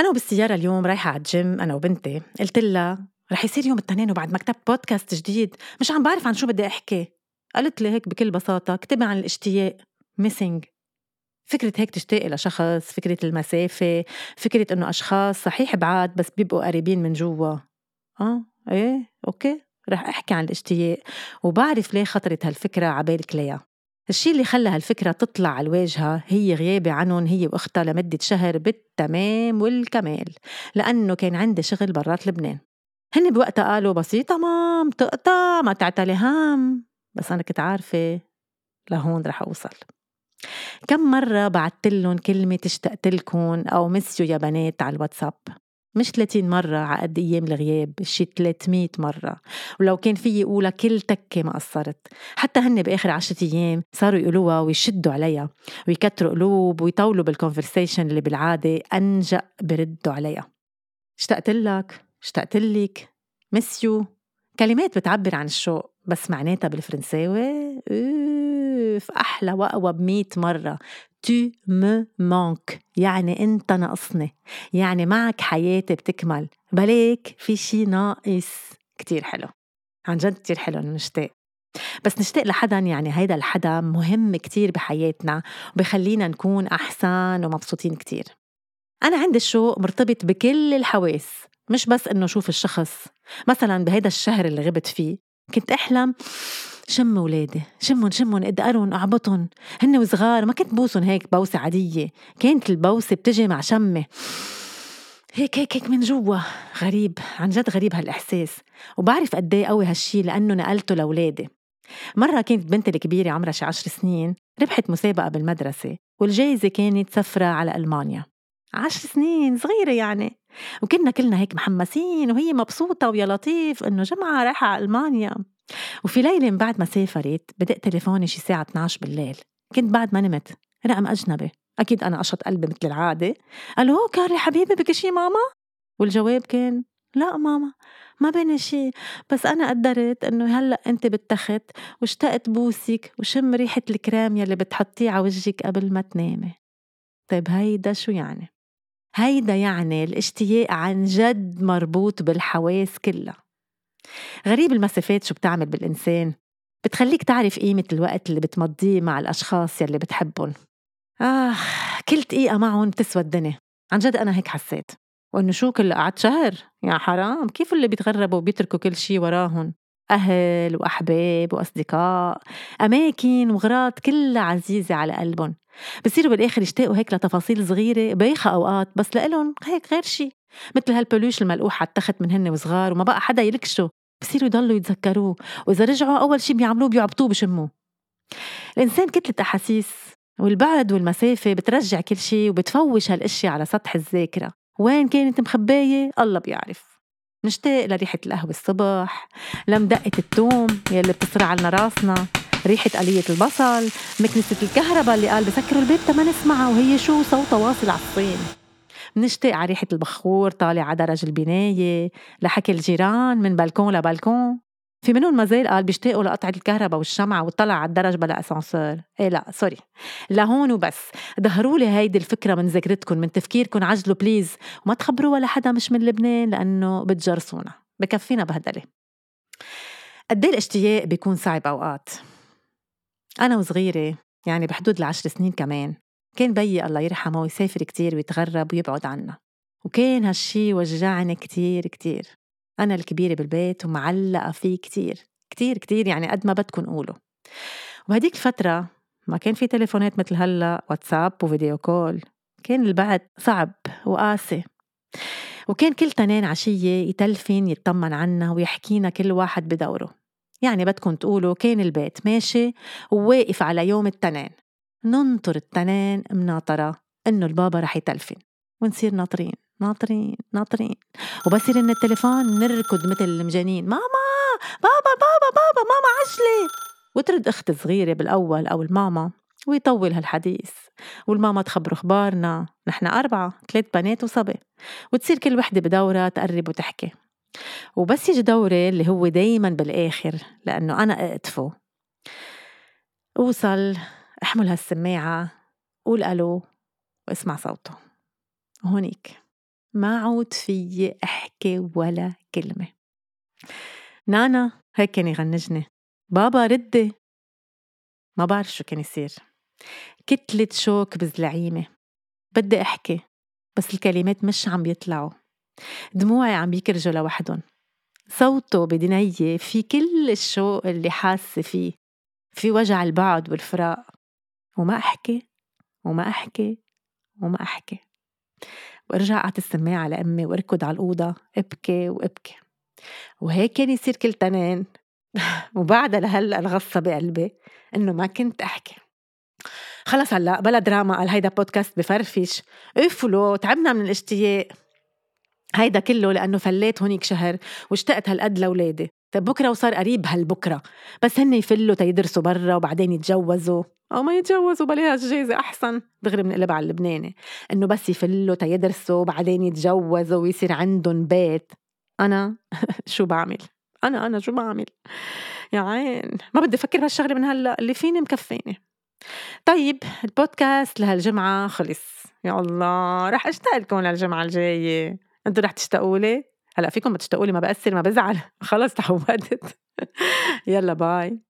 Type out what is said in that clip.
أنا وبالسيارة اليوم رايحة على الجيم أنا وبنتي. قلت لها رح يصير يوم الاثنين وبعد ما كتبت بودكاست جديد. مش عم بعرف عن شو بدي أحكي. قالت لي هيك بكل بساطة اكتبي عن الاشتياق. missing فكرة هيك تشتاقي لشخص فكرة المسافة فكرة إنه أشخاص صحيح بعاد بس بيبقوا قريبين من جوا. آه إيه okay. رح أحكي عن الاشتياق. وبعرف ليه خطرت هالفكرة عبالك ليا الشي اللي خلى هالفكرة تطلع على الواجهة هي غيابي عنهم هي وأختها لمدة شهر بالتمام والكمال لأنه كان عندي شغل برات لبنان. هن بوقتها قالوا بسيطة مام تقطع ما تعتلي هم بس أنا كنت عارفة لهون رح أوصل. كم مرة بعت لهم كلمة اشتقت لكم أو مسيو يا بنات على الواتساب. مش 30 مرة على قد أيام الغياب شي 300 مرة. ولو كان في أقولها كل تكة ما قصرت. حتى هن بآخر عشرة أيام صاروا يقولوها ويشدوا عليها ويكتروا قلوب ويطولوا بال conversation اللي بالعادة أنجأ بردوا عليها. اشتقت لك اشتقت لك miss you كلمات بتعبر عن الشوق بس معناتها بالفرنساوي اوف أحلى وأقوى بمية مرة. tu me manques. يعني أنت ناقصني. يعني معك حياتي بتكمل. بليك في شي ناقص. كتير حلو. عن جد كتير حلو إنه نشتاق. بس نشتاق لحدا يعني هيدا الحدا مهم كتير بحياتنا وبخلينا نكون أحسن ومبسوطين كتير. أنا عندي الشوق مرتبط بكل الحواس. مش بس إنه شوف الشخص. مثلا بهيدا الشهر اللي غبت فيه كنت أحلم شم ولادي شمن شمن ادقرن اعبطن هن وصغار ما كنت بوسن هيك بوسة عادية. كانت البوسة بتجي مع شمة هيك هيك هيك من جوا. غريب عن جد غريب هالإحساس. وبعرف قد إيه قوي هالشي لأنه نقلته لأولادي. مرة كانت بنتي الكبيرة عمرها شي عشر سنين ربحت مسابقة بالمدرسة والجايزة كانت سفرة على ألمانيا. عشر سنين صغيرة يعني. وكنا كلنا هيك محمسين وهي مبسوطة ويا لطيف إنه جمعة رايحة على ألمانيا. وفي ليلة من بعد ما سافرت بدأ تليفوني شي ساعة 12 بالليل. كنت بعد ما نمت. رقم أجنبي. أكيد أنا قشط قلبي مثل العادة. ألو كارلي حبيبي بك شي ماما؟ والجواب كان لا ماما ما بيني شي. بس أنا قدرت إنه هلأ أنت بالتخت واشتقت بوسك وشم ريحة الكريم يلي بتحطيه على وجهك قبل ما تنامي. طيب هيدا شو يعني؟ هيدا يعني الاشتياق عن جد مربوط بالحواس كلها. غريب المسافات شو بتعمل بالإنسان. بتخليك تعرف قيمة الوقت اللي بتمضيه مع الأشخاص يلي بتحبهم. آه كل دقيقة معهم بتسوى الدنيا. عن جد أنا هيك حسيت. وإنه شو كل قعد شهر؟ يا حرام كيف اللي بيتغربوا وبيتركوا كل شي وراهم؟ أهل وأحباب وأصدقاء أماكن وغراض كلها عزيزة على قلبهم. بصيروا بالآخر يشتاقوا هيك لتفاصيل صغيرة بايخة أوقات بس لإلهم هيك غير شي. مثل هالبلوش الملقوح على التخت من هن وصغار وما بقى حدا يلكشه بصيروا يضلوا يتذكروه وإذا رجعوا أول شي بيعملوه بيعبطوه بشموه. الإنسان كتلة أحاسيس والبعد والمسافة بترجع كل شي وبتفوش هالأشياء على سطح الذاكرة. وين كانت مخباية؟ الله بيعرف. نشتاق لريحة القهوة الصبح لمدقة التوم يلي بتصرع على راسنا ريحة آلية البصل مكنسة الكهرباء اللي قال بسكروا البيت ما نسمعها وهي شو صوتها واصل على منشتاق على ريحة البخور طالع على درج البناية لحكي الجيران من بلكون لبلكون في منهم ما زال قال بيشتاقوا لقطعة الكهرباء والشمعة وطلع على الدرج بلا اسانسور إيه لا sorry. لهون وبس. ظهروا لي هيدي الفكرة من ذاكرتكم من تفكيركم. عجلوا please وما تخبروا ولا حدا مش من لبنان لأنه بتجرسونا. بكفينا بهدلة قد إيه الاشتياق بيكون صعب أوقات؟ أنا وصغيرة يعني بحدود العشر سنين كمان. كان بيي الله يرحمه يسافر كتير ويتغرب ويبعد عنا وكان هالشي وجعني كتير كتير. أنا الكبيرة بالبيت ومعلقة فيه كتير كتير كتير يعني قد ما بدكن قولوا وبهديك الفترة ما كان في تليفونات مثل هلأ واتساب وفيديو كول. كان البعد صعب وقاسي. وكان كل تنين عشية يتلفن يطمن عنا ويحكينا كل واحد بدوره. يعني بدكم تقولوا كان البيت ماشي وواقف على يوم التنين. ننطر التنين مناطرة إنه البابا رح يتلفن. ونصير ناطرين ناطرين ناطرين. وبس يرن التليفون نركض مثل المجانين. ماما! بابا بابا بابا ماما عجلي وترد أخت صغيرة بالأول أو الماما ويطول هالحديث. والماما تخبر أخبارنا. نحن أربعة ثلاث بنات وصبي. وتصير كل وحدة بدورها تقرب وتحكي. وبس يجي دوري اللي هو دايما بالآخر لأنه أنا أقتفه. أوصل أحمل هالسماعة قول ألو واسمع صوته. وهونيك ما عود فيي أحكي ولا كلمة. نانا هيك كان يغنجني. بابا ردي. ما بعرف شو كان يصير. كتلة شوك بزلعيمة. بدي أحكي بس الكلمات مش عم بيطلعوا. دموعي عم بيكرجوا لوحدن صوته بدنية في كل الشوق اللي حاسة فيه. في وجع البعد والفراق وما أحكي وما أحكي وما أحكي. وارجع أعطي السماعة لأمي وأركض على الأوضة ابكي وابكي. وهيك كان يصير كل تنين. وبعدها لهلأ الغصة بقلبي إنه ما كنت أحكي. خلص هلأ بلا دراما قال هيدا بودكاست بفرفش افلو تعبنا من الاشتياق. هيدا كله لأنه فليت هونيك شهر واشتقت هالقد لولادي طيب بكرة وصار قريب هالبكرة بس هن يفلوا تيدرسوا برا وبعدين يتجوزوا. أو ما يتجوزوا بلاها الجيزة أحسن. دغري بنقلبها على اللبناني. إنه بس يفلوا تيدرسوا وبعدين يتجوزوا ويصير عندهم بيت. أنا شو بعمل؟ أنا أنا شو بعمل؟ يا عين. ما بدي أفكر بهالشغلة من هلأ اللي فيني مكفيني. طيب البودكاست لهالجمعة خلص. يا الله رح أشتاق لكم للجمعة الجاية. أنتوا رح تشتاقوا لي؟ هلأ فيكم بتشتاقوا لي ما بأثر ما بزعل. خلص تعودت يلا باي.